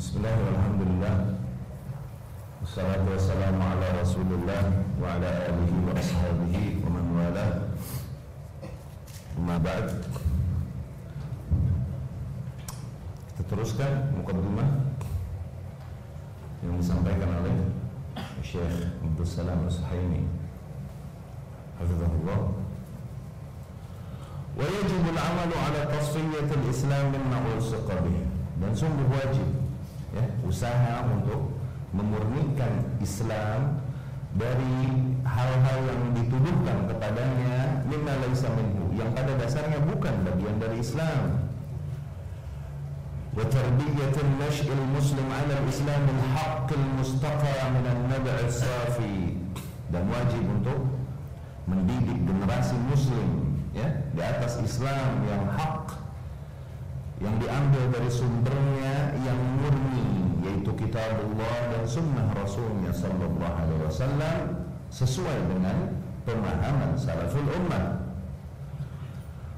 Bismillah walhamdulillah Wassalatu wassalamu ala rasulullah Wa ala alihi wa ashabihi Wa man wala. Amma ba'd. Kita teruskan Mukaddimah Yang disampaikan oleh Syekh Abdul Salam As-Suhaimi Hafizahullah. Yajibul amalu ala tasfiyatil islam Mimma ulsiqa bih Dan sungguh wajib ya, Usaha untuk memurnikan Islam dari hal-hal yang dituduhkan kepadanya mimma laisa minhu yang pada dasarnya bukan bagian dari Islam. Wa tarbiyatul nash'il muslim 'ala al-islam al-haqq al-mustaqa min an-nab' safi dan wajib untuk mendidik generasi muslim ya di atas Islam yang hak yang diambil dari sumbernya yang murni yaitu kitabullah dan sunnah rasulnya sallallahu alaihi wasallam sesuai dengan pemahaman salaful ummah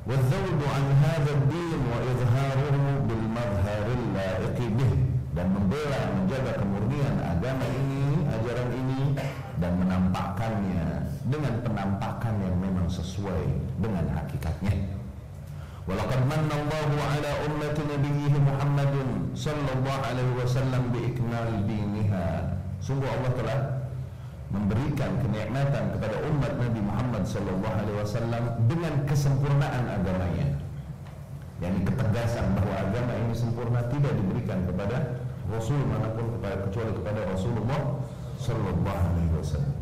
والذود عن هذا الدين وإظهاره بالمظهر اللائق به dan membela menjaga kemurnian agama ini ajaran ini dan menampakkannya dengan penampakan yang memang sesuai dengan hakikatnya ولقد من الله على أمة نبيه محمد صلى الله عليه وسلم بإكمال دينها sungguh Allah telah memberikan kenikmatan kepada umat Nabi Muhammad sallallahu alaihi wasallam dengan kesempurnaan agamanya yakni ketegasan bahwa agama ini sempurna tidak diberikan kepada rasul manapun kepada kecuali kepada Rasulullah sallallahu alaihi wasallam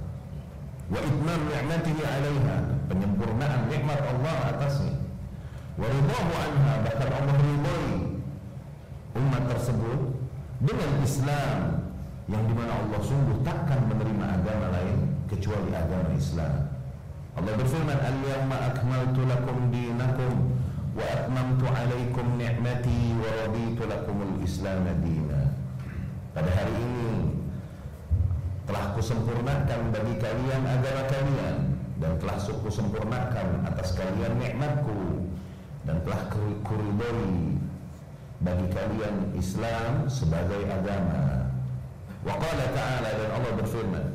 wa itmam ni'matihi 'alaiha penyempurnaan nikmat Allah atasnya waridahu anha bahkan Allah ridhoi umat tersebut dengan Islam yang di mana Allah sungguh takkan menerima agama lain kecuali agama Islam. Allah berfirman al-yawma akmaltu lakum dinakum wa atmamtu alaikum ni'mati wa raditu lakumul islam dina. Pada hari ini telah kusempurnakan bagi kalian agama kalian dan telah kusempurnakan atas kalian nikmatku dan telah kuridhoi bagi kalian Islam sebagai agama. Wa qala ta'ala dan Allah berfirman,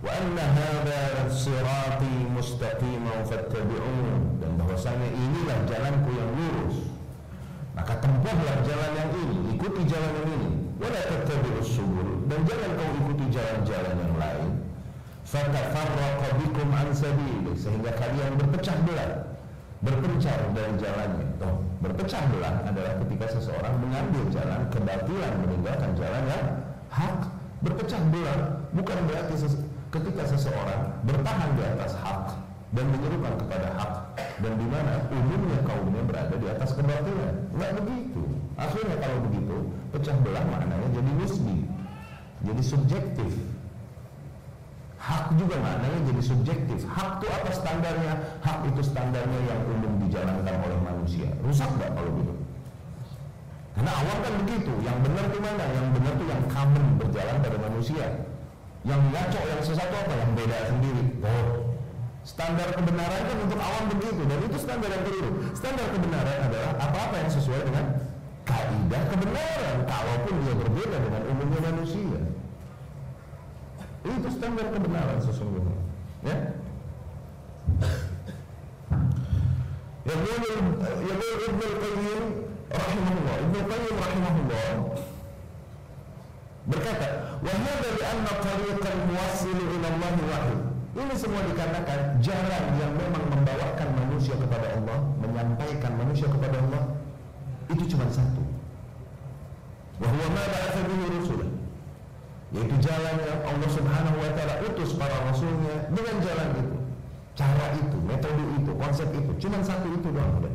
"Wa anna hadha sirati mustaqiman fattabi'un." Dan bahwasanya inilah jalanku yang lurus. Maka tempuhlah jalan yang ini, ikuti jalan yang ini. Wa la tattabi'us subul dan jangan kau ikuti jalan-jalan yang lain. Fatafarraqa bikum an sabili sehingga kalian berpecah belah berpencar dari jalannya. Tuh, berpecah belah adalah ketika seseorang mengambil jalan kebatilan meninggalkan jalan yang hak. Berpecah belah bukan berarti ses ketika seseorang bertahan di atas hak dan menyerukan kepada hak dan di mana umumnya kaumnya berada di atas kebatilan. Enggak begitu. Akhirnya kalau begitu, pecah belah maknanya jadi nisbi. Jadi subjektif. Hak juga maknanya jadi subjektif. Hak itu apa standarnya? Hak itu standarnya yang umum dijalankan oleh manusia. Rusak nggak kalau gitu? Karena awal kan begitu. Yang benar itu mana? Yang benar itu yang common berjalan pada manusia. Yang ngaco, yang sesuatu apa? Yang beda sendiri. Oh, standar kebenaran kan untuk awam begitu dan itu standar yang keliru. Standar kebenaran adalah apa-apa yang sesuai dengan kaidah kebenaran, kalaupun dia berbeda dengan umumnya manusia. Itu standar kebenaran sesungguhnya. Ya. Yaqul Yaqul Ibn Al-Qayyim rahimahullah, Ibn Al-Qayyim rahimahullah berkata, "Wa hadha li'anna tariqal muwassil ila Allah wahid." Ini semua dikarenakan jalan yang memang membawakan manusia kepada Allah, menyampaikan manusia kepada Allah itu cuma satu. Wa huwa ma ba'atha bihi yaitu jalan yang Allah Subhanahu wa taala utus para rasulnya dengan jalan itu. Cara itu, metode itu, konsep itu, cuma satu itu doang udah.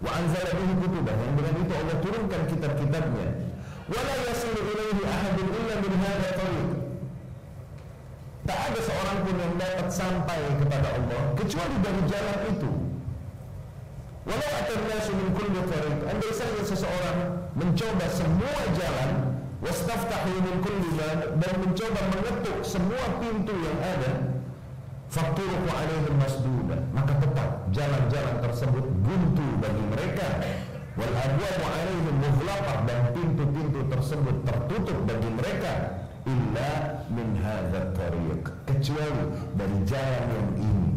Wa anzala bihi kutubah yang dengan itu Allah turunkan kitab-kitabnya. Wa la yasilu ilaihi ahadun illa min hadha tariq. Tak ada seorang pun yang dapat sampai kepada Allah kecuali dari jalan itu. Walau akan nasu min kulli tariq. Andai saja seseorang mencoba semua jalan dan mencoba mengetuk semua pintu yang ada faturuku alaihim masduda. Maka tetap jalan-jalan tersebut buntu bagi mereka. Wal abwabu alaihim mughlaqah dan pintu-pintu tersebut tertutup bagi mereka. Illa min hadzal kecuali dari jalan yang ini.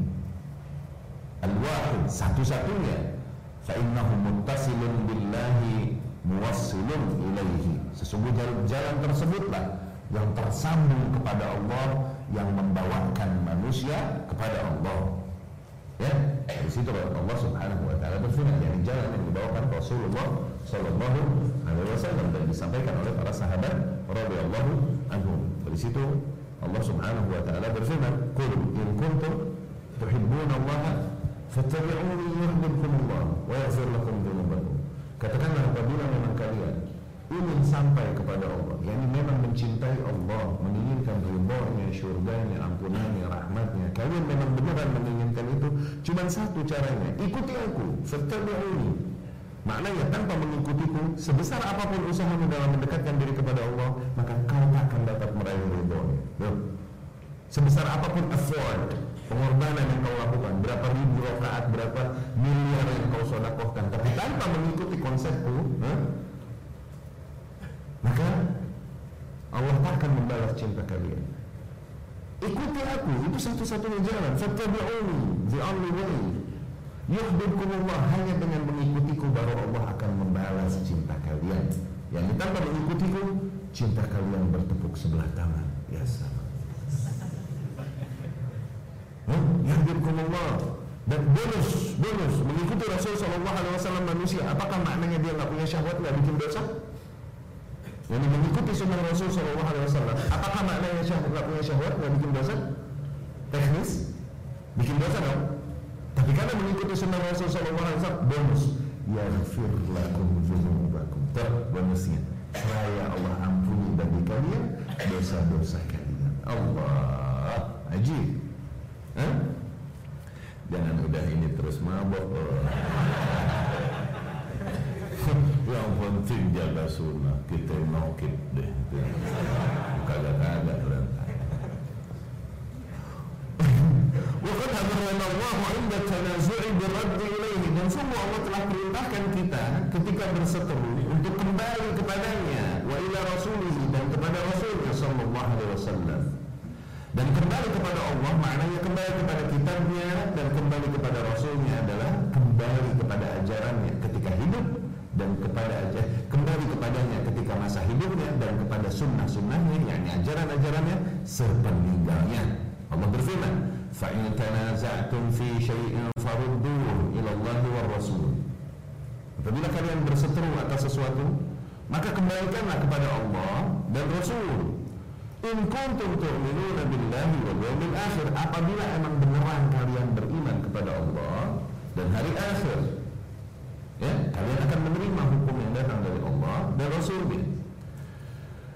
Al-wahid satu-satunya. Fa innahu muttasilun billahi muwassilun ilaihi sesungguhnya jalan tersebutlah yang tersambung kepada Allah yang membawakan manusia kepada Allah ya di situ Allah Subhanahu wa taala berfirman yang jalan yang dibawakan Rasulullah sallallahu alaihi wasallam dan disampaikan oleh para sahabat radhiyallahu anhum. Di situ Allah Subhanahu wa taala berfirman, "Qul in kuntum tuhibbuna Allah fattabi'uni yuhibbukum Allah wa yaghfir lakum dhunubakum." Katakanlah apabila memang kalian ingin sampai kepada Allah. Yang memang mencintai Allah menginginkan ridhonya, syurganya, ampunannya, rahmatnya. Kalian memang benar menginginkan itu? Cuma satu caranya ikuti aku fattabi'uni maknanya tanpa mengikutiku sebesar apa pun usahamu dalam mendekatkan diri kepada Allah maka kau tak akan dapat meraih ridhonya. Sebesar apa pun effort pengorbanan yang kau lakukan berapa ribu rakaat berapa miliar yang kau sodakohkan tapi tanpa mengikuti konsepku? Maka Allah akan membalas cinta kalian. Ikuti aku, itu satu-satunya jalan. Fattabi'uni, the only way. Yuhibbukumullah hanya dengan mengikutiku baru Allah akan membalas cinta kalian. Yang tanpa mengikutiku, cinta kalian bertepuk sebelah tangan. Ya sama. Yuhibbukumullah dan bonus, bonus mengikuti Rasul Shallallahu Alaihi Wasallam manusia. Apakah maknanya dia nggak punya syahwat, nggak bikin dosa? Yang mengikuti sunnah Rasul Shallallahu Alaihi Wasallam. Apakah maknanya syahwat nggak punya syahwat nggak bikin dosa? Teknis, bikin dosa dong. Tapi karena mengikuti sunnah Rasul Shallallahu Alaihi Wasallam, bonus. Yaghfir lakum dzunubakum. Ter bonusnya. Saya Allah ampuni bagi kalian dosa-dosa kalian. Allah, ajib. Hah? Jangan udah ini terus mabok. Yang penting jaga sunnah. Kita nokit deh. Kagak-kagak Allah dan semua Allah telah perintahkan kita ketika berseteru untuk kembali kepadanya wa ila rasulihi dan kepada rasulnya sallallahu alaihi wasallam. Dan kembali kepada Allah maknanya kembali kepada kitabnya dan kembali kepada rasulnya adalah kembali kepada ajarannya ketika hidup dan kepada kembali kepadanya ketika masa hidupnya dan kepada sunnah-sunnahnya yakni ajaran-ajarannya sepeninggalnya. Allah berfirman tanaza'tum fi syai'in farudduhu ila Allah war Rasul. Apabila kalian berseteru atas sesuatu maka kembalikanlah kepada Allah dan Rasul. In kuntum tu'minuna billahi wal yawmil akhir apabila emang beneran kalian beriman kepada Allah dan hari akhir ya kalian akan menerima hukum yang datang dari Allah dan Rasulnya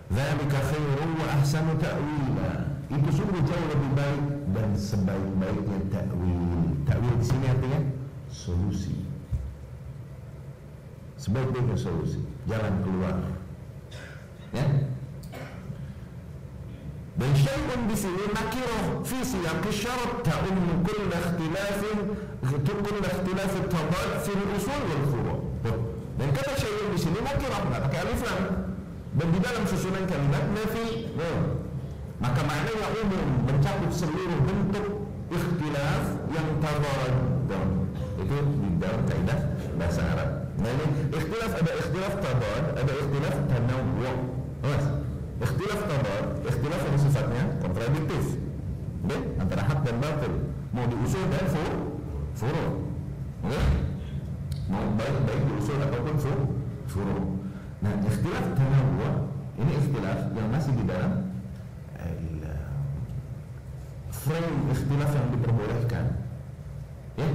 Dzalika khairun wa ahsanu ta'wila. Itu sungguh jauh lebih baik dan sebaik-baiknya ta'wil. Ta'wil di sini artinya solusi. Sebaik-baiknya solusi, jalan keluar. Ya, dan syai'un di sini nakirah fi siyaq syarat ta'um kull ikhtilaf kull ikhtilaf tabad fi usul wal furu' dan kata syai'un di sini nakirah enggak pakai alif lam dan di dalam susunan kalimat nafi maka maknanya umum mencakup seluruh bentuk ikhtilaf yang tabad itu di dalam kaidah bahasa Arab nah ini ikhtilaf ada ikhtilaf tabad ada ikhtilaf tanawwu' Ikhtilaf tabar, ikhtilaf yang sifatnya kontradiktif. Okay? Antara hak dan batil. Mau diusul dan fur, furu. Okay? Mau baik baik diusul ataupun fur, furu. Nah, ikhtilaf tanawwu ini ikhtilaf yang masih di dalam frame ikhtilaf yang diperbolehkan. Ya.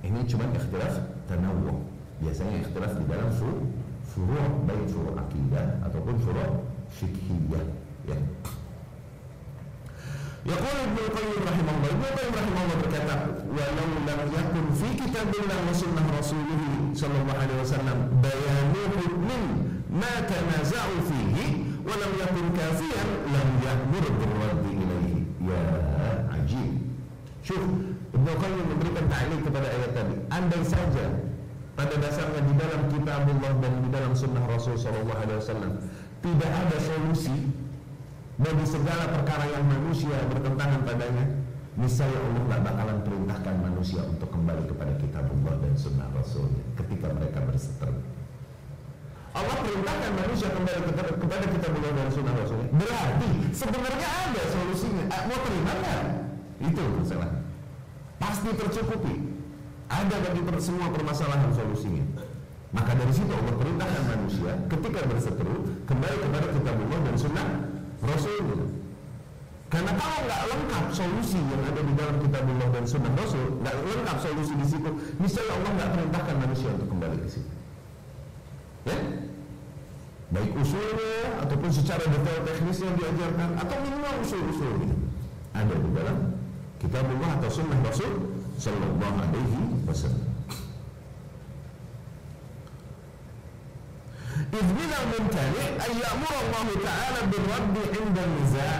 Ini cuma ikhtilaf tanawwu. Biasanya ikhtilaf di dalam furu, furu baik furu akidah ataupun furu fikhiyah ya. Yaqul Ibnu Qayyim rahimahullah. Ibnu Qayyim rahimahullah berkata walau lam yakun fi kitabillah wa sunnah rasulih sallallahu alaihi wasallam bayanu hukmin ma tanaza'u fihi wa lam yakun kafiyan lam ya'mur birradd ilaihi ya ajib. Syuf Ibnu Qayyim memberikan ta'liq kepada ayat tadi. Andai saja pada dasarnya di dalam kitabullah dan di dalam sunnah Rasul Shallallahu Alaihi Wasallam tidak ada solusi bagi segala perkara yang manusia bertentangan padanya Misalnya Allah tidak bakalan perintahkan manusia untuk kembali kepada kitabullah dan sunnah Rasul ketika mereka berseteru. Allah perintahkan manusia kembali kepada kitabullah dan sunnah Rasul. Berarti sebenarnya ada solusinya. Eh, mau terima nggak? Itu masalah. Pasti tercukupi. Ada bagi semua permasalahan solusinya. Maka dari situ Allah perintahkan manusia ketika berseteru kembali kepada kitabullah dan sunnah Rasul. Karena kalau nggak lengkap solusi yang ada di dalam kitabullah dan sunnah Rasul, nggak lengkap solusi di situ, misalnya Allah nggak perintahkan manusia untuk kembali ke situ. Ya? Baik usulnya ataupun secara detail teknis yang diajarkan atau minimal usul-usulnya ada di dalam kitabullah atau sunnah Rasul Sallallahu Alaihi Wasallam. إذ bilang mencari ayyamur Allah Ta'ala birrabbi inda niza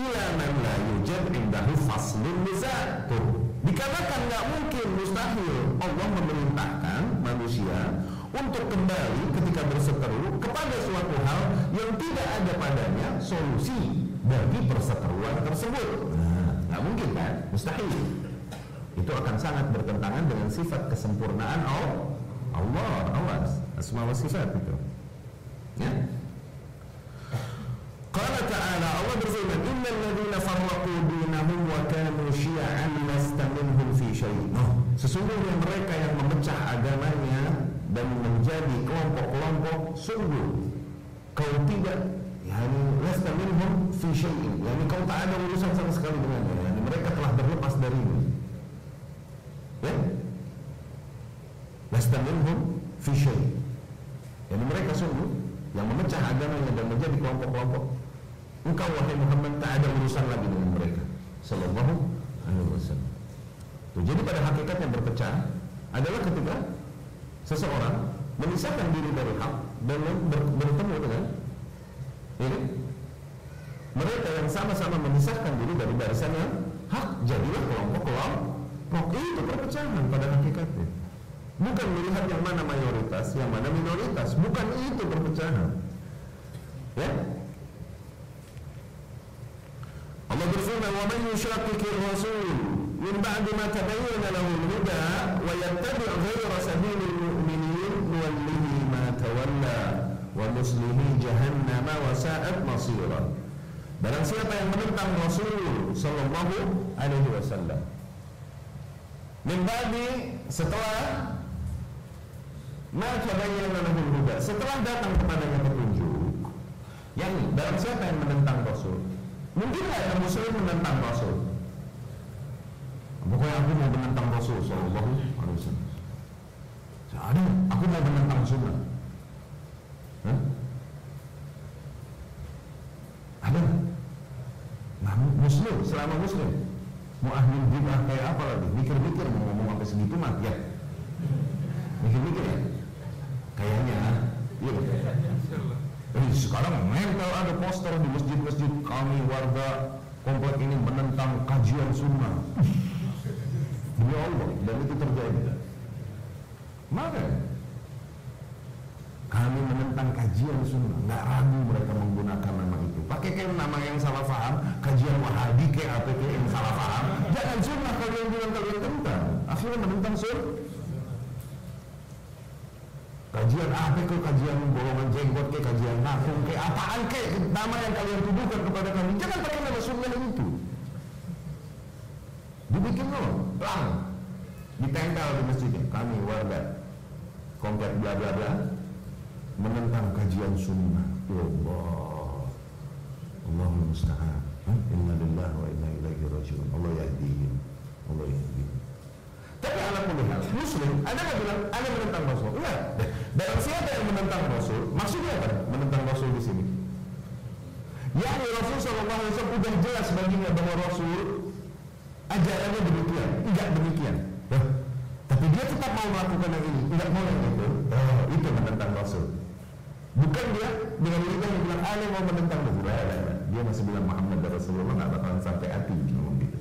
ila man la yujad indahu faslun niza tuh dikarenakan nggak mungkin mustahil Allah memerintahkan manusia untuk kembali ketika berseteru kepada suatu hal yang tidak ada padanya solusi bagi perseteruan tersebut. Nah, nggak nah, mungkin kan? Mustahil. Itu akan sangat bertentangan dengan sifat kesempurnaan Allah. Allah awas. Asma sifat itu ya Qala ta'ala Allah berfirman innal ladzina farraqu dinahum wa kanu syi'an lasta minhum fi syai'. Oh, sesungguhnya mereka yang memecah agamanya dan menjadi kelompok-kelompok sungguh kau tidak yani lasta minhum fi syai'. Yani kau tak ada urusan sama sekali dengannya. Yani mereka telah berlepas darimu. Ya? Lasta minhum fi syai'. Yani mereka sungguh yang memecah agamanya dan menjadi kelompok-kelompok. Engkau wahai Muhammad tak ada urusan lagi dengan mereka. Sallallahu alaihi wasallam. Jadi pada hakikatnya berpecah adalah ketika seseorang memisahkan diri dari hak dan ber, bertemu dengan ini mereka yang sama-sama memisahkan diri dari barisan yang hak. Jadilah kelompok-kelompok. Itu perpecahan pada hakikatnya bukan melihat yang mana mayoritas yang mana minoritas. Bukan itu perpecahan. Ya? Allah berfirman wa man yushaqiqir rasul min ba'di ma tabayyana lahu al-huda wa yattabi' ghayra sabilil mu'minin nuwallihi ma tawalla wa nuslihi jahannama wa sa'at masira. Barang siapa yang menentang Rasul sallallahu alaihi wasallam min ba'di setelah lahu al-huda setelah datang kepadanya petunjuk yang barang siapa yang menentang Rasul Mungkin ada muslim menentang Rasul. Pokoknya aku mau menentang Rasul Sallallahu Alaihi Wasallam. Ada, aku mau menentang Sunnah. Ada? Nah, muslim, selama muslim mau ahli bid'ah kayak apa lagi? Mikir-mikir mau ngomong sampai segitu mah ya. Mikir-mikir ya. Kayaknya, iya. Jadi sekarang mental ada poster di masjid-masjid kami warga komplek ini menentang kajian sunnah. Demi Allah, dan itu terjadi. Maka kami menentang kajian sunnah, nggak ragu mereka menggunakan nama itu. Pakai kayak nama yang salah paham, kajian wahabi kayak apa yang salah paham. Jangan sunnah kalian bilang kalian tentang. Akhirnya menentang sunnah kajian apa ke kajian bolongan jenggot ke kajian nafung ke apaan ke? Nama yang kalian tuduhkan kepada kami. Jangan pakai nama sunnah itu. Dibikin loh lang ditempel di masjidnya. Kami warga komplek bla bla bla menentang kajian sunnah. Ya Allah. Allahumma musta'an. Inna lillahi wa inna ilaihi rajiun. Allah yahdihim. Allah yahdihim tapi anak melihat muslim ada nggak bilang ada menentang Rasul enggak dan siapa yang menentang Rasul? Maksudnya apa? Menentang Rasul di sini. Ya Rasul Shallallahu Alaihi Wasallam sudah jelas baginya bahwa Rasul ajarannya demikian, tidak demikian. Tapi dia tetap mau melakukan yang ini, tidak mau yang itu. Oh, itu menentang Rasul. Bukan dia dengan lidah yang bilang, ah mau menentang Rasul. Dia masih bilang Muhammad dan Rasulullah nggak bakalan sampai hati ngomong gitu.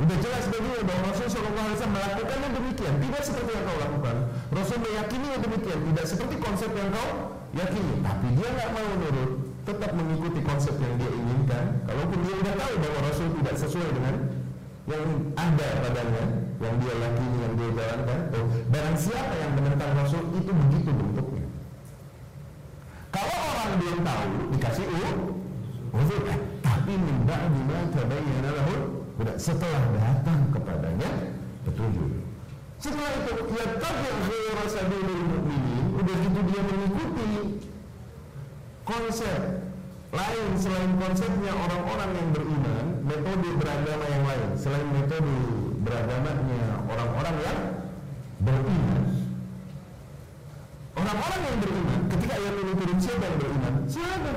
Udah jelas baginya bahwa Rasul Shallallahu Alaihi Wasallam melakukannya demikian, tidak seperti yang kau lakukan. Rasul meyakini demikian, tidak seperti konsep yang kau yakini. Tapi dia nggak mau nurut, tetap mengikuti konsep yang dia inginkan. Kalaupun dia sudah tahu bahwa Rasul tidak sesuai dengan yang ada padanya, yang dia yakini, yang dia jalankan. Oh, barang siapa yang menentang Rasul itu begitu bentuknya. Kalau orang belum tahu dikasih uzur, tapi minta bima tabayyana lahu setelah datang kepadanya petunjuk. Setelah itu ya tabi khairu sabilil mu'minin, udah gitu dia mengikuti konsep lain selain konsepnya orang-orang yang beriman, metode beragama yang lain selain metode beragamanya orang-orang yang beriman. Orang-orang yang beriman, ketika ayat ini turun siapa yang beriman? Siapa?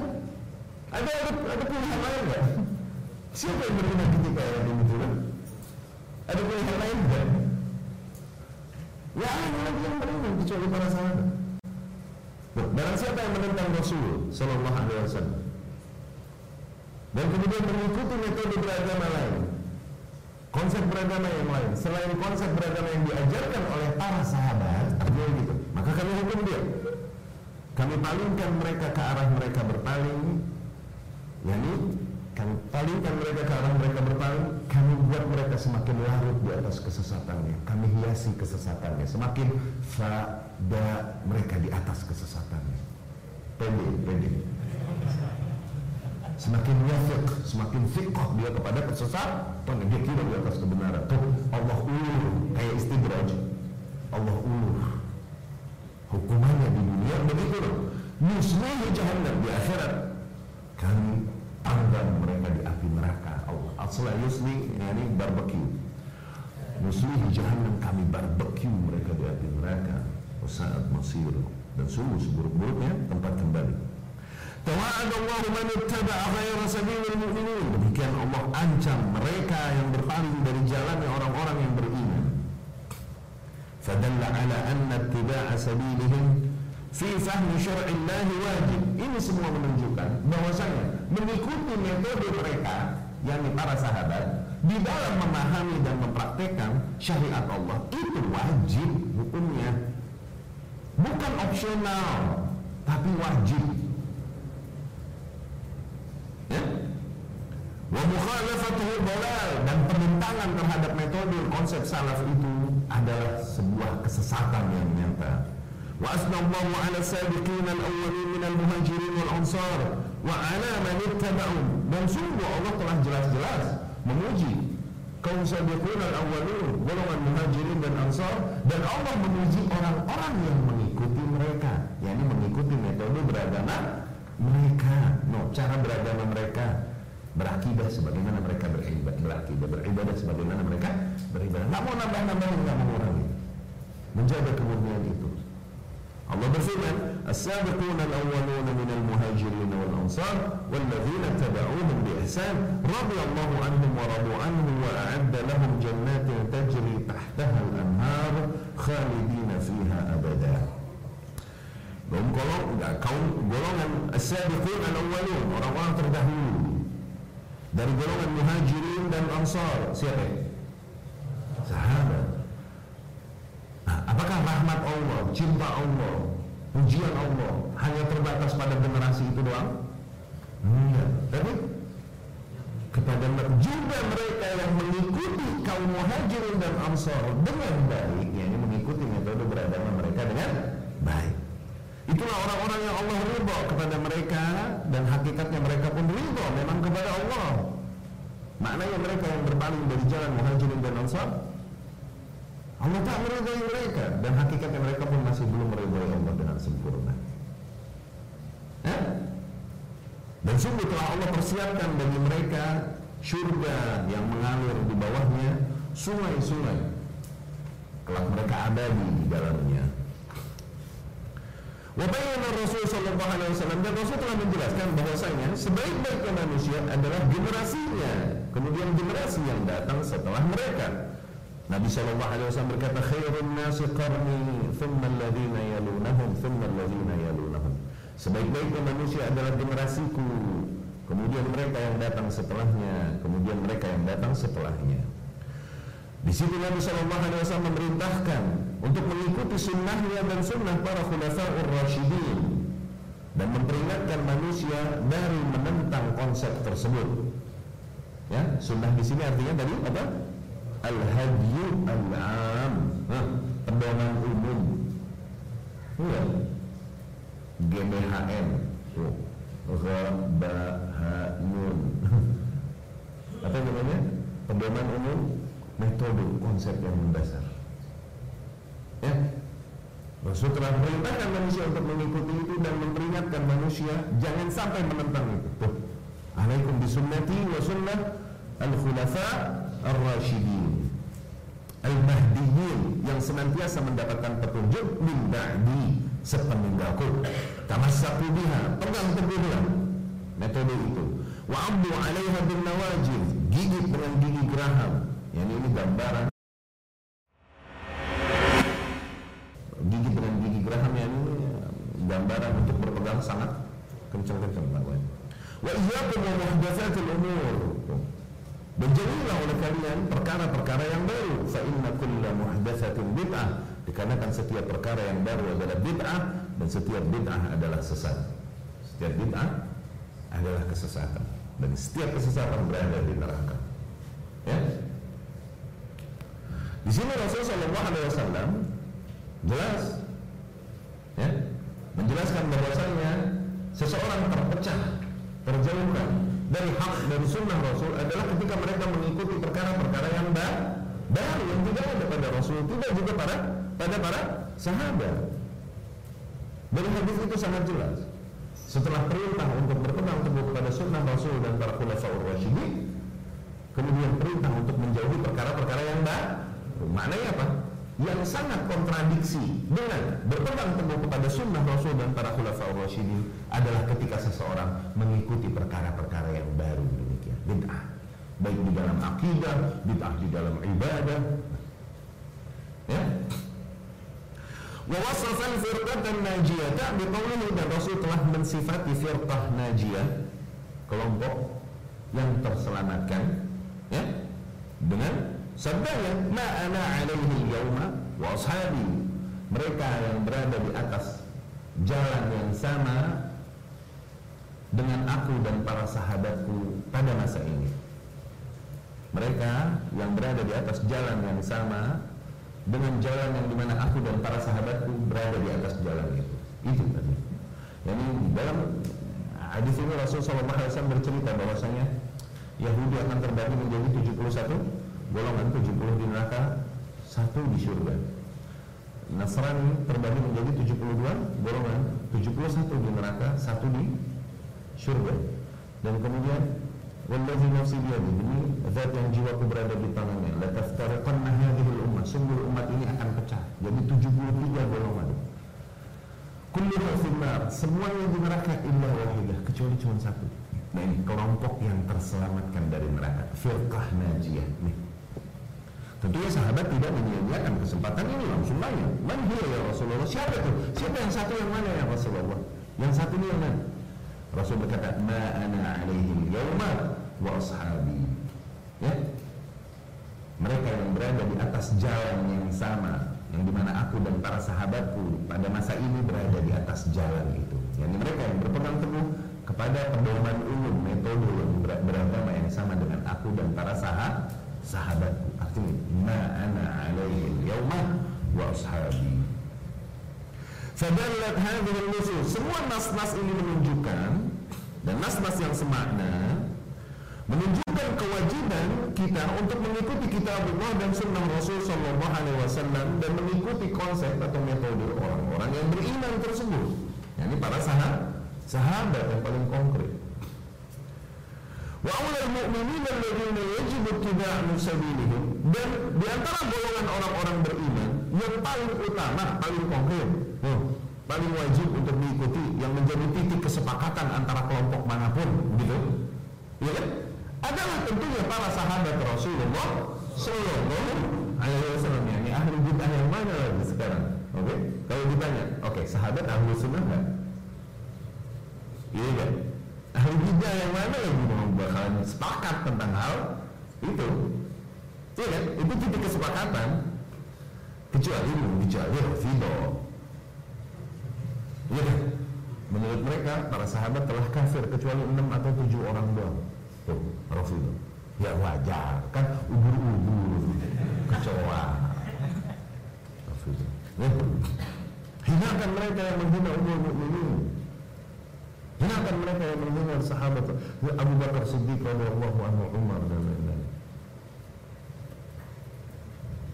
Ada ada, ada pilihan lain nggak? Siapa yang beriman ketika ayat ini turun? Ada pilihan lain nggak? Ya ada lagi yang beriman kecuali para sahabat. Barang siapa yang menentang Rasul Sallallahu Alaihi Wasallam dan kemudian mengikuti metode beragama lain, konsep beragama yang lain, selain konsep beragama yang diajarkan oleh para sahabat, artinya gitu. Maka kami hukum dia. Kami palingkan mereka ke arah mereka berpaling, yakni palingkan mereka ke arah mereka berpaling, kami buat mereka semakin larut di atas kesesatannya, kami hiasi kesesatannya, semakin fada mereka di atas kesesatannya. Pede, pede. Semakin wafik, semakin fiqh dia kepada kesesatan, dia kira di atas kebenaran. Tuh Allah ulur, kayak istidraj. Allah ulur. Hukumannya di dunia begitu loh. Musnah jahannam di akhirat. Kami panggang mereka di api neraka Allah. Asla yusli ini barbecue. Muslim jahannam kami barbecue mereka di api neraka. Saat masir dan sungguh seburuk-buruknya tempat kembali. Tawa'adallahu man ittaba'a ghayra sabilil mu'minin. Demikian Allah ancam mereka yang berpaling dari jalannya orang-orang yang beriman. Fadalla ala anna ittiba'a sabilihim fi fahmi syar'illahi wajib. Ini semua menunjukkan bahwasanya mengikuti metode mereka yakni para sahabat di dalam memahami dan mempraktekkan syariat Allah itu wajib hukumnya. Bukan opsional tapi wajib. Ya? Wa dan penentangan terhadap metode konsep salaf itu adalah sebuah kesesatan yang nyata. Wa asnallahu ala sabiqin al-awwalin min al-muhajirin wal ansar wa ala dan sungguh Allah telah jelas-jelas memuji kaum sabiqun al-awwalun golongan muhajirin dan ansar. Dan Allah memuji orang-orang yang mengikuti mereka. Yakni mengikuti metode beragama mereka. No cara beragama mereka. Berakidah sebagaimana mereka beribadah berakidah beribadah sebagaimana mereka beribadah. Nggak mau nambah-nambahin nggak mau menjaga kemurnian itu Allah berfirman السابقون الأولون من المهاجرين والأنصار والذين اتبعوهم بإحسان رضي الله عنهم ورضوا عنه وأعد لهم جنات تجري تحتها الأنهار خالدين فيها أبدا kaum golong kaum golongan as-sabiqun al-awwalun orang-orang terdahulu dari golongan apakah rahmat Allah cinta Allah pujian Allah hanya terbatas pada generasi itu doang? Enggak tapi kepada juga mereka yang mengikuti kaum muhajirin dan ansar dengan baik yakni mengikuti metode beragama mereka dengan baik. Itulah orang-orang yang Allah ridho kepada mereka dan hakikatnya mereka pun ridho memang kepada Allah. Maknanya mereka yang berpaling dari jalan muhajirin dan ansar Allah tak meridhai mereka dan hakikatnya mereka pun masih belum meridhai Allah dengan sempurna. Eh? Dan sungguh telah Allah persiapkan bagi mereka surga yang mengalir di bawahnya sungai-sungai. Kelak mereka abadi di dalamnya. Wabayana Rasul Sallallahu Alaihi Wasallam dan Rasul telah menjelaskan bahwasanya sebaik-baiknya manusia adalah generasinya, kemudian generasi yang datang setelah mereka. Nabi Shallallahu Alaihi Wasallam berkata, "Khairun nasi qarni, thumma alladhina yalunahum, thumma alladhina yalunahum." Sebaik-baiknya manusia adalah generasiku, kemudian mereka yang datang setelahnya, kemudian mereka yang datang setelahnya. Di situ Nabi Shallallahu Alaihi Wasallam memerintahkan untuk mengikuti sunnahnya dan sunnah para khulafaur rasyidin dan memperingatkan manusia dari menentang konsep tersebut. Ya, sunnah di sini artinya tadi apa? Al-hadyu al-am, nah, pedoman umum. Ya. GBHM. Tuh. Ghabahanun. Apa namanya? Pedoman umum metode konsep yang mendasar. Ya. Rasul telah memerintahkan manusia untuk mengikuti itu dan memperingatkan manusia jangan sampai menentang itu. Tuh. Alaikum bisunnati wa sunnah al-khulafa ar-rasyidin al-mahdiyyin yang senantiasa mendapatkan petunjuk min ba'di sepeninggalku. Tamassaku biha, pegang teguhlah metode itu. Wa abdu 'alaiha bin nawajid, gigit dengan gigi geraham. Yani ini gambaran gigi dengan gigi geraham yang ini gambaran untuk berpegang sangat kencang-kencang Wa iyyakum wa muhdatsatil umur. Dan jauhilah oleh kalian perkara-perkara yang baru. Fa inna kulla muhdatsatin bid'ah. Dikarenakan setiap perkara yang baru adalah bid'ah dan setiap bid'ah adalah sesat. Setiap bid'ah adalah kesesatan dan setiap kesesatan berada di neraka. Ya. Di sini Rasulullah Shallallahu Alaihi Wasallam jelas ya, menjelaskan bahwasanya seseorang terpecah, terjauhkan dari hak dari sunnah Rasul adalah ketika mereka mengikuti perkara-perkara yang baru yang tidak ada pada Rasul, tidak juga pada pada para sahabat. Dari hadis itu sangat jelas. Setelah perintah untuk berpegang teguh kepada sunnah Rasul dan para khulafaur rasyidin, kemudian perintah untuk menjauhi perkara-perkara yang baru. Maknanya apa? Yang sangat kontradiksi dengan berpegang teguh kepada sunnah Rasul dan para khulafaur rasyidin adalah ketika seseorang mengikuti perkara-perkara yang baru demikian. Bid'ah. Baik di dalam akidah, bid'ah di dalam ibadah. Ya, Wa wasafal firqatan najiyata biqaulihi dan Rasul telah mensifati firqah najiyah kelompok yang terselamatkan ya? Dengan sabdanya ma ana alaihi yauma wa ashabi mereka yang berada di atas jalan yang sama dengan aku dan para sahabatku pada masa ini mereka yang berada di atas jalan yang sama dengan jalan yang di mana aku dan para sahabatku berada di atas jalan itu. Itu tadi. Jadi dalam hadis ini Rasulullah SAW bercerita bahwasanya Yahudi akan terbagi menjadi 71 golongan 70 di neraka, satu di surga. Nasrani terbagi menjadi 72 golongan, 71 di neraka, satu di surga. Dan kemudian Wallahi nafsi biyadi Demi zat yang jiwaku berada di tangannya. La taftariqanna hadhil ummah Sungguh umat ini akan pecah. Jadi 73 golongan. Kulluha finnar Semuanya di neraka illa wahidah Kecuali cuma satu. Nah ini kelompok yang terselamatkan dari neraka. Firqah najiyah Nih Tentunya sahabat tidak menyia-nyiakan kesempatan ini langsung nanya Man hiya ya Rasulullah Siapa itu? Siapa yang satu yang mana ya Rasulullah? Yang satu ini yang mana? Rasul berkata, "Ma ana alaihi yauma wa ashabi." Ya. Mereka yang berada di atas jalan yang sama yang di mana aku dan para sahabatku pada masa ini berada di atas jalan itu. Yang mereka yang berpegang teguh kepada pedoman umum metode yang beragama yang sama dengan aku dan para sahabat sahabatku. Ana alaihi yauma wa ashabi. Fadallat hadhihi nusus Semua nas-nas ini menunjukkan dan nas-nas yang semakna menunjukkan kewajiban kita untuk mengikuti kitab Allah dan sunnah Rasul Shallallahu Alaihi Wasallam dan mengikuti konsep atau metode orang-orang yang beriman tersebut. Yani para sahabat, sahabat yang paling konkret. Wa awal mu'minin alladziina yajibu ittiba'u sabilihim dan di antara golongan orang-orang beriman yang paling utama, paling konkret, oh, paling wajib untuk diikuti yang menjadi titik kesepakatan antara kelompok mana pun, gitu. Ya kan? Adalah tentunya para sahabat Rasulullah Sallallahu Alaihi Wasallam ini ahli bid'ah yang mana lagi sekarang? Oke, okay? kalau ditanya, oke, okay, sahabat ahli sunnah kan? Iya kan? Ahli bid'ah yang mana lagi mau bakalan sepakat tentang hal itu? Iya kan? Itu titik kesepakatan. Kecuali kecuali Rafidah. Iya kan? Menurut mereka para sahabat telah kafir kecuali enam atau tujuh orang doang. Tuh, Rafidah. Ya wajar kan ubur-ubur kecoa. Rafidah. Ya. Hinakan mereka yang menghina umur mukminin. Hinakan mereka yang menghina sahabat Abu Bakar Siddiq radhiyallahu anhu Umar dan lain-lain.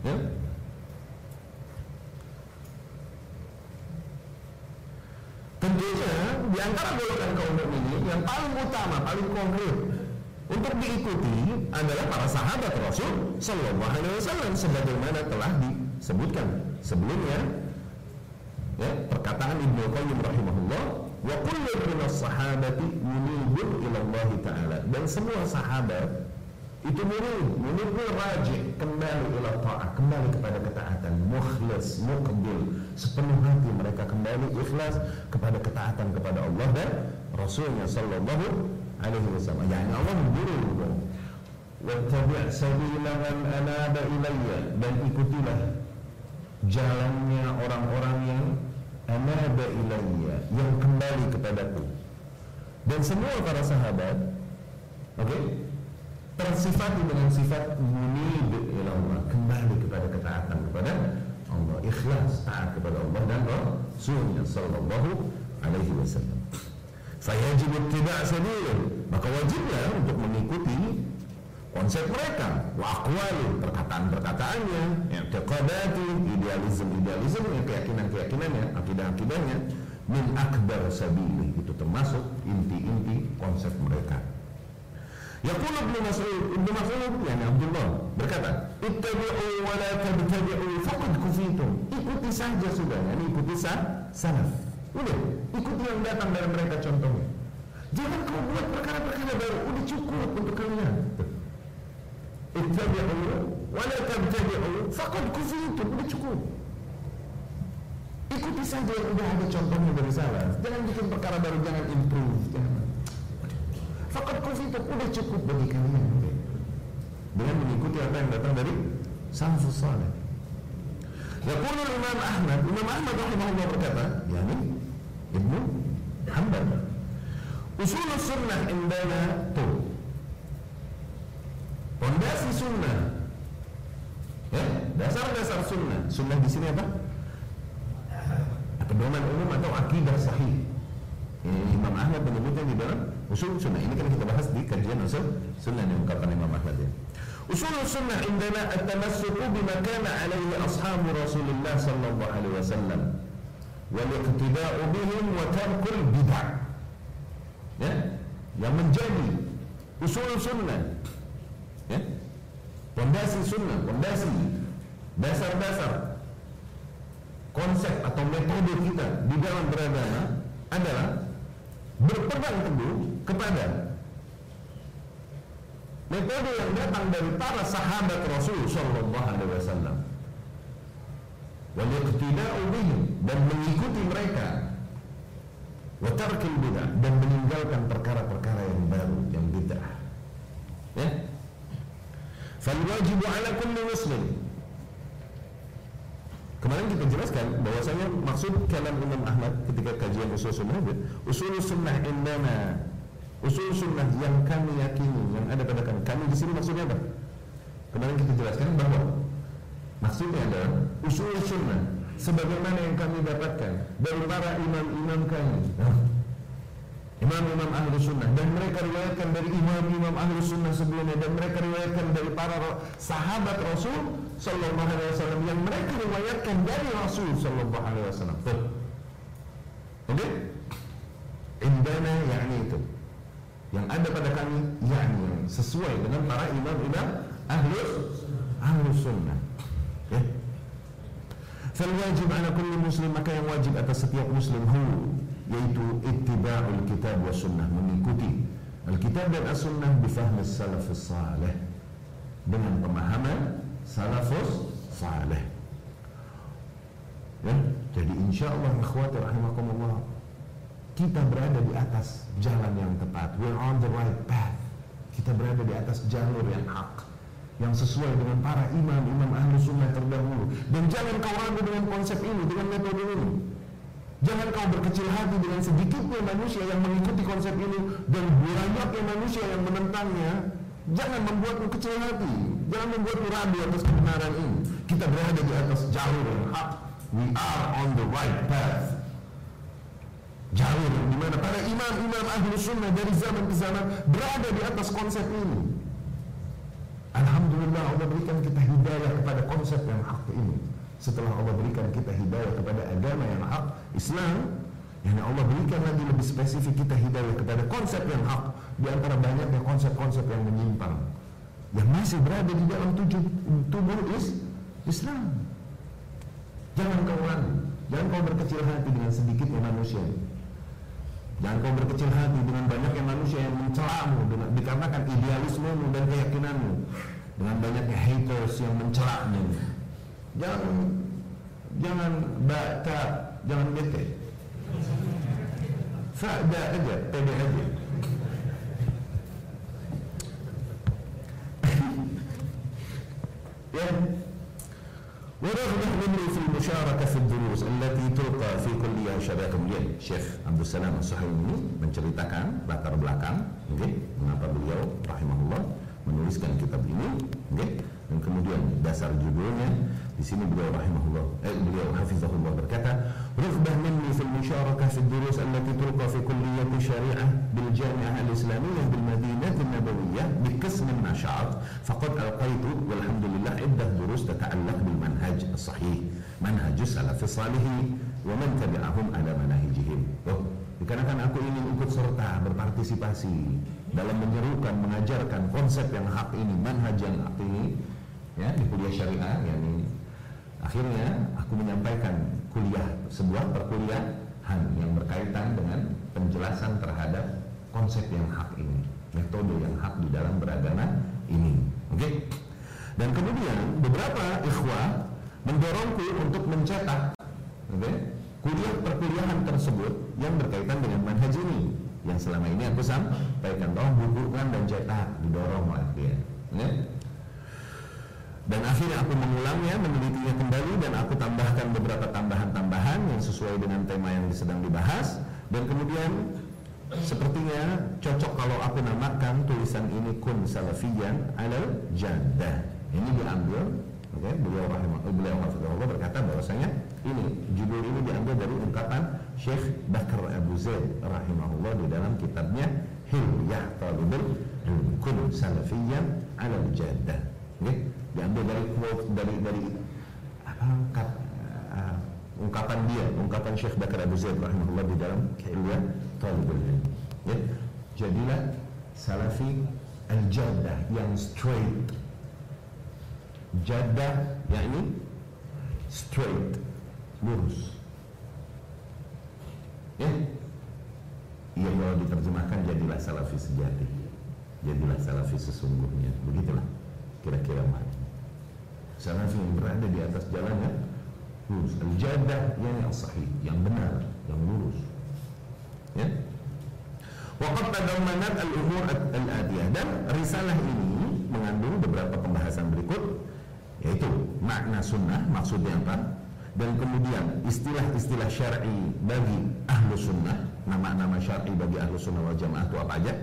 Ya? Tentunya di antara golongan kaum ini yang paling utama, paling konkret untuk diikuti adalah para sahabat Rasul Shallallahu Alaihi Wasallam sebagaimana telah disebutkan sebelumnya. Ya, perkataan Ibnu Qayyim rahimahullah wa kullu sahabati munibun ila Allah taala dan semua sahabat itu munib itu rajin kembali ila ta'ah, kembali kepada ketaatan, mukhlis, muqbil, sepenuh hati mereka kembali ikhlas kepada ketaatan kepada Allah dan Rasulnya sallallahu alaihi wasallam. Yani Allah menyuruh wattabi' sabila man anaba ilayya. Dan ikutilah jalannya orang-orang yang anaba ilayya yang kembali kepadaku. Dan semua para sahabat oke? okay, tersifati dengan sifat munib ila Allah. Kembali kepada ketaatan kepada Allah. Ikhlas taat kepada Allah dan Rasulnya sallallahu alaihi wasallam. Fayajib ittiba' sabil. Maka wajiblah untuk mengikuti konsep mereka. Wa aqwali perkataan-perkataannya. I'tiqadati idealisme-idealisme keyakinan-keyakinannya akidah-akidahnya. Min akbar sabili itu termasuk inti-inti konsep mereka Yaqul Ibnu Mas'ud, Ibnu Mas'ud yani Abdullah berkata, "Ittabi'u wa la tabtadi'u faqad kufitum." Ikuti saja sudah, yani ikuti sah, salaf. Udah, ikuti yang datang dari mereka contohnya. Jangan kau buat perkara-perkara baru, udah cukup untuk kalian. Ittabi'u wa la tabtadi'u faqad kufitum, udah cukup. Ikuti saja yang udah ada contohnya dari salaf. Jangan bikin perkara baru, jangan improve, jangan Fakat kufitum udah cukup bagi kalian dengan mengikuti apa yang datang dari salafus saleh. Yaqulul Imam Ahmad, Imam Ahmad rahimahullah berkata, yakni Ibnu Hanbal. Usul sunnah indana tu. Pondasi sunnah. Ya, dasar-dasar sunnah. Sunnah di sini apa? Pedoman umum atau akidah sahih. Imam Ahmad menyebutnya di dalam usul sunnah. Ini kan kita bahas di kajian usul sunnah yang diungkapkan Imam Ahmad ya. Usul sunnah indana at-tamassuku bima kana alaihi ashabu Rasulullah sallallahu alaihi wasallam wal iqtida'u bihim wa tarkul bid'ah. Ya, yang menjadi usul sunnah. Ya. Pondasi sunnah, pondasi dasar-dasar konsep atau metode kita di dalam beragama adalah berpegang teguh kepada metode yang datang dari para sahabat Rasul Shallallahu Alaihi Wasallam. Dan mengikuti mereka watarkil bid'ah dan meninggalkan perkara-perkara yang baru yang bid'ah. Ya. Fal wajibu ala kulli muslim Kemarin kita jelaskan bahwasanya maksud kalam Imam Ahmad ketika kajian usul sunnah usul sunnah indana usul sunnah yang kami yakini yang ada pada kami. Kami di sini maksudnya apa? Kemarin kita jelaskan bahwa maksudnya adalah usul sunnah sebagaimana yang kami dapatkan dari para imam-imam kami. Imam-imam ahlu sunnah. Dan mereka riwayatkan dari imam-imam ahlu sunnah sebelumnya. Dan mereka riwayatkan dari para sahabat Rasul Sallallahu Alaihi Wasallam. Yang mereka riwayatkan dari Rasul Sallallahu Alaihi Wasallam. Oke? Okay? Indana yakni itu yang ada pada kami yakni sesuai dengan para imam-imam ahlu ahlu sunnah. Ya. Fal wajib ala kulli muslim maka yang wajib atas setiap muslim hu yaitu ittiba'ul kitab wa sunnah mengikuti Alkitab dan As-Sunnah bifahmi salafus salih dengan pemahaman salafus saleh. Ya, jadi insya Allah ikhwati rahimakumullah kita berada di atas jalan yang tepat. We're on the right path. Kita berada di atas jalur yang hak. yang sesuai dengan para imam-imam ahlu sunnah terdahulu. Dan jangan kau ragu dengan konsep ini dengan metode ini. Jangan kau berkecil hati dengan sedikitnya manusia yang mengikuti konsep ini dan banyaknya manusia yang menentangnya. Jangan membuatmu kecil hati. Jangan membuatmu ragu atas kebenaran ini. Kita berada di atas jalur yang hak. We are on the right path jalur di mana para imam-imam ahlu sunnah dari zaman ke zaman berada di atas konsep ini. Alhamdulillah Allah berikan kita hidayah kepada konsep yang hak ini. Setelah Allah berikan kita hidayah kepada agama yang hak, Islam, yang Allah berikan lagi lebih spesifik kita hidayah kepada konsep yang hak di antara banyaknya konsep-konsep yang menyimpang yang masih berada di dalam tujuh, tubuh is, Islam. Jangan kau ragu, jangan kau berkecil hati dengan sedikitnya manusia. Jangan kau berkecil hati dengan banyaknya manusia yang mencelamu dengan, dikarenakan idealismemu dan keyakinanmu. Dengan banyaknya haters yang mencelakmu. Jangan jangan baca, jangan bete. Fa'da aja, pede aja. ya ورغبة مني في المشاركة في الدروس التي تلقى في كلية شباب kemudian Syekh Abdul Salam As-Suhaimi menceritakan latar belakang okay, mengapa beliau rahimahullah menuliskan kitab ini okay, dan kemudian dasar judulnya di sini beliau rahimahullah eh, beliau hafizahullah berkata rufbah minni fil musyarakah fi durus allati tulqa fi kulliyati syariah bil jami'ah al islamiyah bil madinah al nabawiyah bi qism ma faqad alqaitu walhamdulillah iddah durus tata'allaq bil manhaj sahih manhaj salaf salih wa man tabi'ahum ala manahijihim. Oh, dikarenakan aku ingin ikut serta berpartisipasi dalam menyerukan mengajarkan konsep yang hak ini manhaj yang hak ini ya di kuliah syariah yakni akhirnya aku menyampaikan kuliah sebuah perkuliahan yang berkaitan dengan penjelasan terhadap konsep yang hak ini metode yang hak di dalam beragama ini oke okay? dan kemudian beberapa ikhwah mendorongku untuk mencetak okay? kuliah perkuliahan tersebut yang berkaitan dengan manhaj ini yang selama ini aku sampaikan bahwa bukukan dan cetak didorong oleh dia okay? Dan akhirnya aku mengulangnya, menelitinya kembali dan aku tambahkan beberapa tambahan-tambahan yang sesuai dengan tema yang sedang dibahas dan kemudian sepertinya cocok kalau aku namakan tulisan ini kun salafiyan alal jaddah. Ini diambil Oke, okay, beliau rahimah, beliau Allah berkata bahwasanya ini judul ini diambil dari ungkapan Syekh Bakar Abu Zaid rahimahullah di dalam kitabnya Hilyah Talibul Kun Salafiyan Alal Jaddah. Okay? Diambil dari quote dari dari apa kat, uh, ungkapan dia ungkapan Syekh Bakar Abu Zaid rahimahullah di dalam Hilya Talibul ya. Jadilah salafi al-jadah yang straight. Jadah yakni straight lurus. Ya. Iya kalau diterjemahkan jadilah salafi sejati. Jadilah salafi sesungguhnya. Begitulah kira-kira mana Salafi yang berada di atas jalannya lurus. Al-jadah yang sahih, yang benar, yang lurus. Ya. Waqad tadammanat al-umur al-adiyah dan risalah ini mengandung beberapa pembahasan berikut yaitu makna sunnah maksudnya apa dan kemudian istilah-istilah syar'i bagi ahlu sunnah nama-nama syar'i bagi ahlu sunnah wal jamaah itu apa aja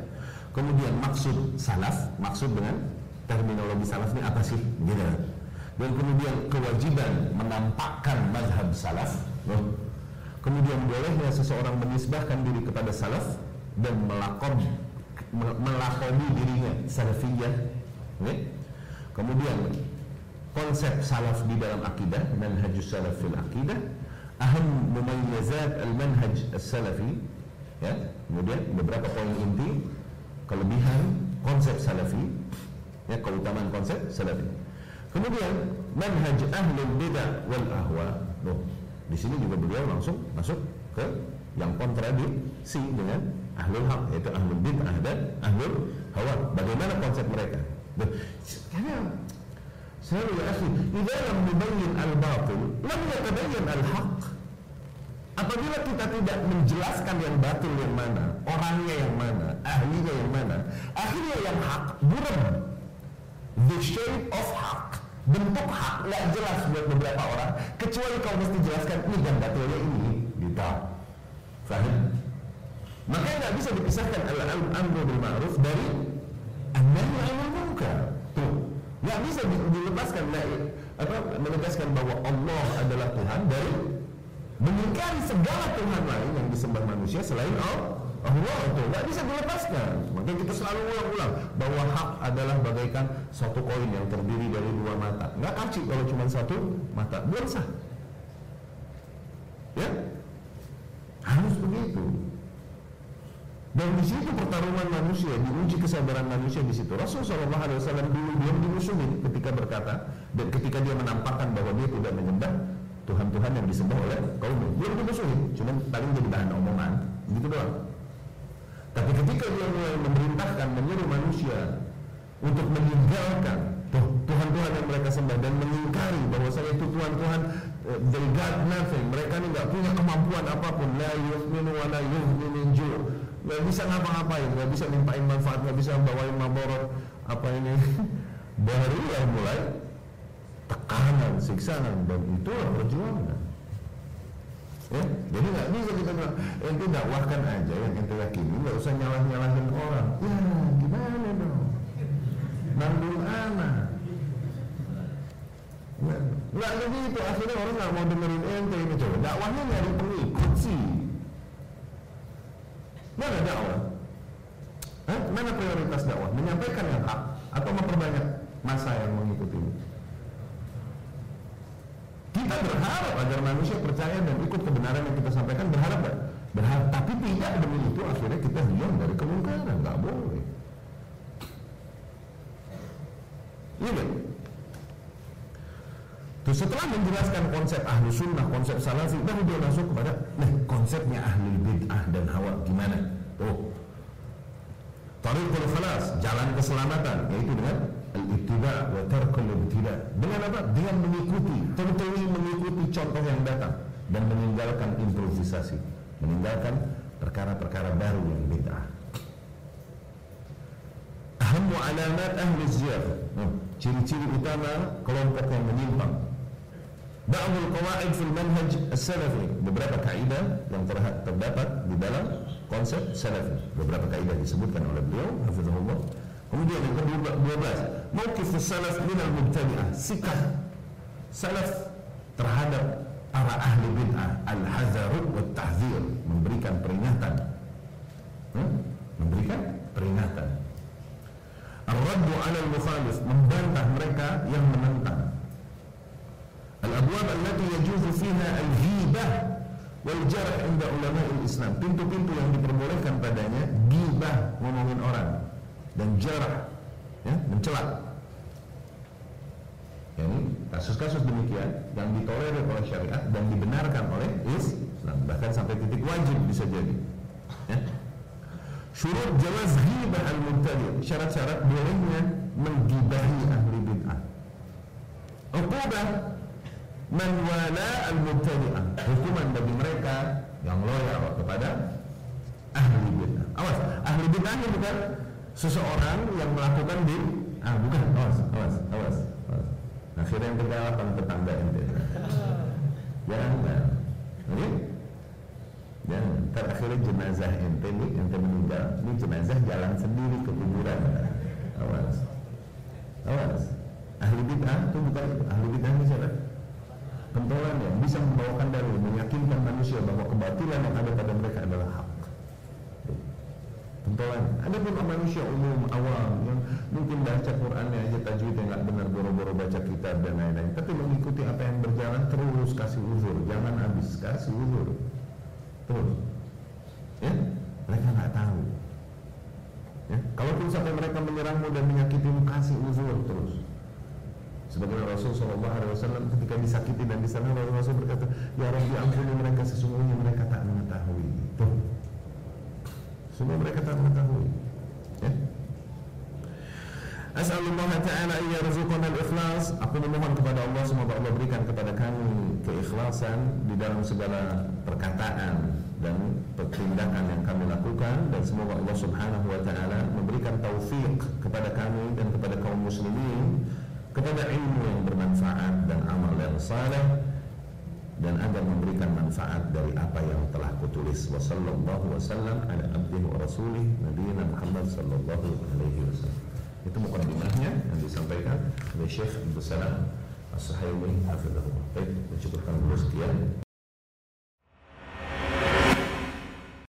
kemudian maksud salaf maksud dengan terminologi salaf ini apa sih gitu dan kemudian kewajiban menampakkan mazhab salaf kemudian bolehnya seseorang menisbahkan diri kepada salaf dan melakon melakoni dirinya salafiyah okay? kemudian konsep salaf di dalam akidah manhajus salaf fil akidah aham mumayyazat al manhaj salafi ya. Kemudian beberapa poin inti kelebihan konsep salafi ya keutamaan konsep salafi Kemudian manhaj ahli bidah wal ahwa. Loh, di sini juga beliau langsung masuk ke yang kontradiksi dengan ahlul hak yaitu ahlul bid'ah dan ahlul hawa. Bagaimana konsep mereka? Loh, karena saya ya akhi, idza lam nubayyin al-batil, lam yatabayyan al-haq. Apabila kita tidak menjelaskan yang batil yang mana, orangnya yang mana, ahlinya yang mana, akhirnya yang hak buram the shape of hak bentuk hak nggak jelas buat beberapa orang kecuali kau mesti jelaskan ini dan detailnya ini gitu Fahim? Makanya nggak bisa dipisahkan al-amru bil ma'ruf dari an-nahy 'anil munkar. Tuh, nggak bisa dilepaskan apa menegaskan bahwa Allah adalah Tuhan dari mengingkari segala Tuhan lain yang disembah manusia selain Allah. Allah itu nggak bisa dilepaskan. Makanya kita selalu ulang-ulang bahwa hak adalah bagaikan satu koin yang terdiri dari dua mata. Nggak kacik kalau cuma satu mata, belum sah. Ya, harus begitu. Dan di situ pertarungan manusia, diuji kesabaran manusia di situ. Rasul Shallallahu Alaihi Wasallam dulu belum dimusuhi ketika berkata dan ketika dia menampakkan bahwa dia tidak menyembah Tuhan-Tuhan yang disembah oleh kaum belum dimusuhi, cuma paling jadi bahan omongan, gitu doang. Tapi ketika dia mulai memerintahkan, menyuruh manusia untuk meninggalkan Tuhan-Tuhan yang mereka sembah dan mengingkari bahwa saya itu Tuhan-Tuhan eh, they got nothing. Mereka ini nggak punya kemampuan apa pun. La yu'minu wa la yu'minu nggak bisa ngapa-ngapain nggak bisa nimpain manfaat nggak bisa bawain maborot. Apa ini? Baru mulai tekanan siksaan dan itulah perjuangan ya jadi nggak bisa kita bilang ente dakwahkan aja yang ente yakini nggak usah nyalah nyalahin orang. Ya gimana dong? Nanggung anak. Nggak begitu. Akhirnya orang nggak mau dengerin ente ini coba. Dakwahnya nyari pengikut sih. Mana dakwah. Hah? mana prioritas dakwah? Menyampaikan yang hak atau memperbanyak masa yang mengikuti kita berharap agar manusia percaya dan ikut kebenaran yang kita sampaikan berharap kan? berharap tapi tidak demi itu akhirnya kita hilang dari kemungkaran nggak boleh iya kan? Tuh, setelah menjelaskan konsep ahlu sunnah, konsep salafi, baru dia masuk kepada nah, konsepnya ahli bid'ah dan hawa gimana? Oh, Tariqul khalas, jalan keselamatan, yaitu dengan al-ittiba wa tarkul ibtida. Dengan apa? Dengan mengikuti, tentunya mengikuti contoh yang datang dan meninggalkan improvisasi, meninggalkan perkara-perkara baru yang bid'ah. Ahammu alamat ahli ziyar. Hmm, ciri-ciri utama kelompok yang menyimpang. Ba'dul qawaid fil manhaj as-salafi. Beberapa kaidah yang terdapat di dalam konsep salafi. Beberapa kaidah disebutkan oleh beliau, hafizahullah. Kemudian yang ke-12, mauqif salaf min al-mubtadi'ah, sikap salaf terhadap para ahli bid'ah al-hazaru wa tahzir, memberikan peringatan. Hmm? Memberikan peringatan. Ar-raddu 'ala al-mukhalif, membantah mereka yang menentang. Al-abwab allati yajuzu fiha al-ghibah wal jarh inda ulama Islam. Pintu-pintu yang diperbolehkan padanya gibah ngomongin orang dan jarah ya, mencela. Ini kasus-kasus demikian yang ditolerir oleh syariat dan dibenarkan oleh Islam bahkan sampai titik wajib bisa jadi. Ya. Jawaz ghibah al-mubtadi syarat-syarat bolehnya menggibahi ahli bid'ah. Uqubah man wala al-mubtadi'ah. Hukuman bagi mereka yang loyal kepada ahli bid'ah. Awas, ahli bid'ah bukan seseorang yang melakukan di ah bukan, awas, awas, awas. awas. Akhirnya yang kegalapan tetangga ente. Jangan, oke? Dan terakhirnya jenazah ente nih, ente meninggal, ini jenazah jalan sendiri ke kuburan. Awas, awas. Ahli bid'ah itu bukan ahli bid'ah ini siapa? pentolan yang bisa membawakan dalil meyakinkan manusia bahwa kebatilan yang ada pada mereka adalah ada pun manusia umum awam yang mungkin baca Qurannya aja tajwidnya nggak benar boro-boro baca kitab dan lain-lain. Tapi mengikuti apa yang berjalan terus kasih uzur. Jangan habis kasih uzur. Terus ya? Mereka nggak tahu. Ya? Kalaupun sampai mereka menyerangmu dan menyakitimu kasih uzur terus. Sebagaimana Rasul Shallallahu Alaihi Wasallam ketika disakiti dan di sana Rasul berkata, Ya Rabbi ampuni mereka sesungguhnya mereka tak mengetahui. Semua mereka tak mengetahui. Ya. As'alullah ta'ala iya al ikhlas Aku memohon kepada Allah Semoga Allah berikan kepada kami keikhlasan Di dalam segala perkataan Dan tindakan yang kami lakukan Dan semoga Allah subhanahu wa ta'ala Memberikan taufik kepada kami Dan kepada kaum muslimin kepada ilmu yang bermanfaat dan amal yang saleh dan agar memberikan manfaat dari apa yang telah kutulis. Wa sallallahu wasallam ala abdihi wa rasulih nabiyina Muhammad sallallahu alaihi wasallam. Itu mukaddimahnya yang disampaikan oleh Syekh Abdul Salam As-Suhaimi hafizahullah. Baik mencukupkan dulu sekian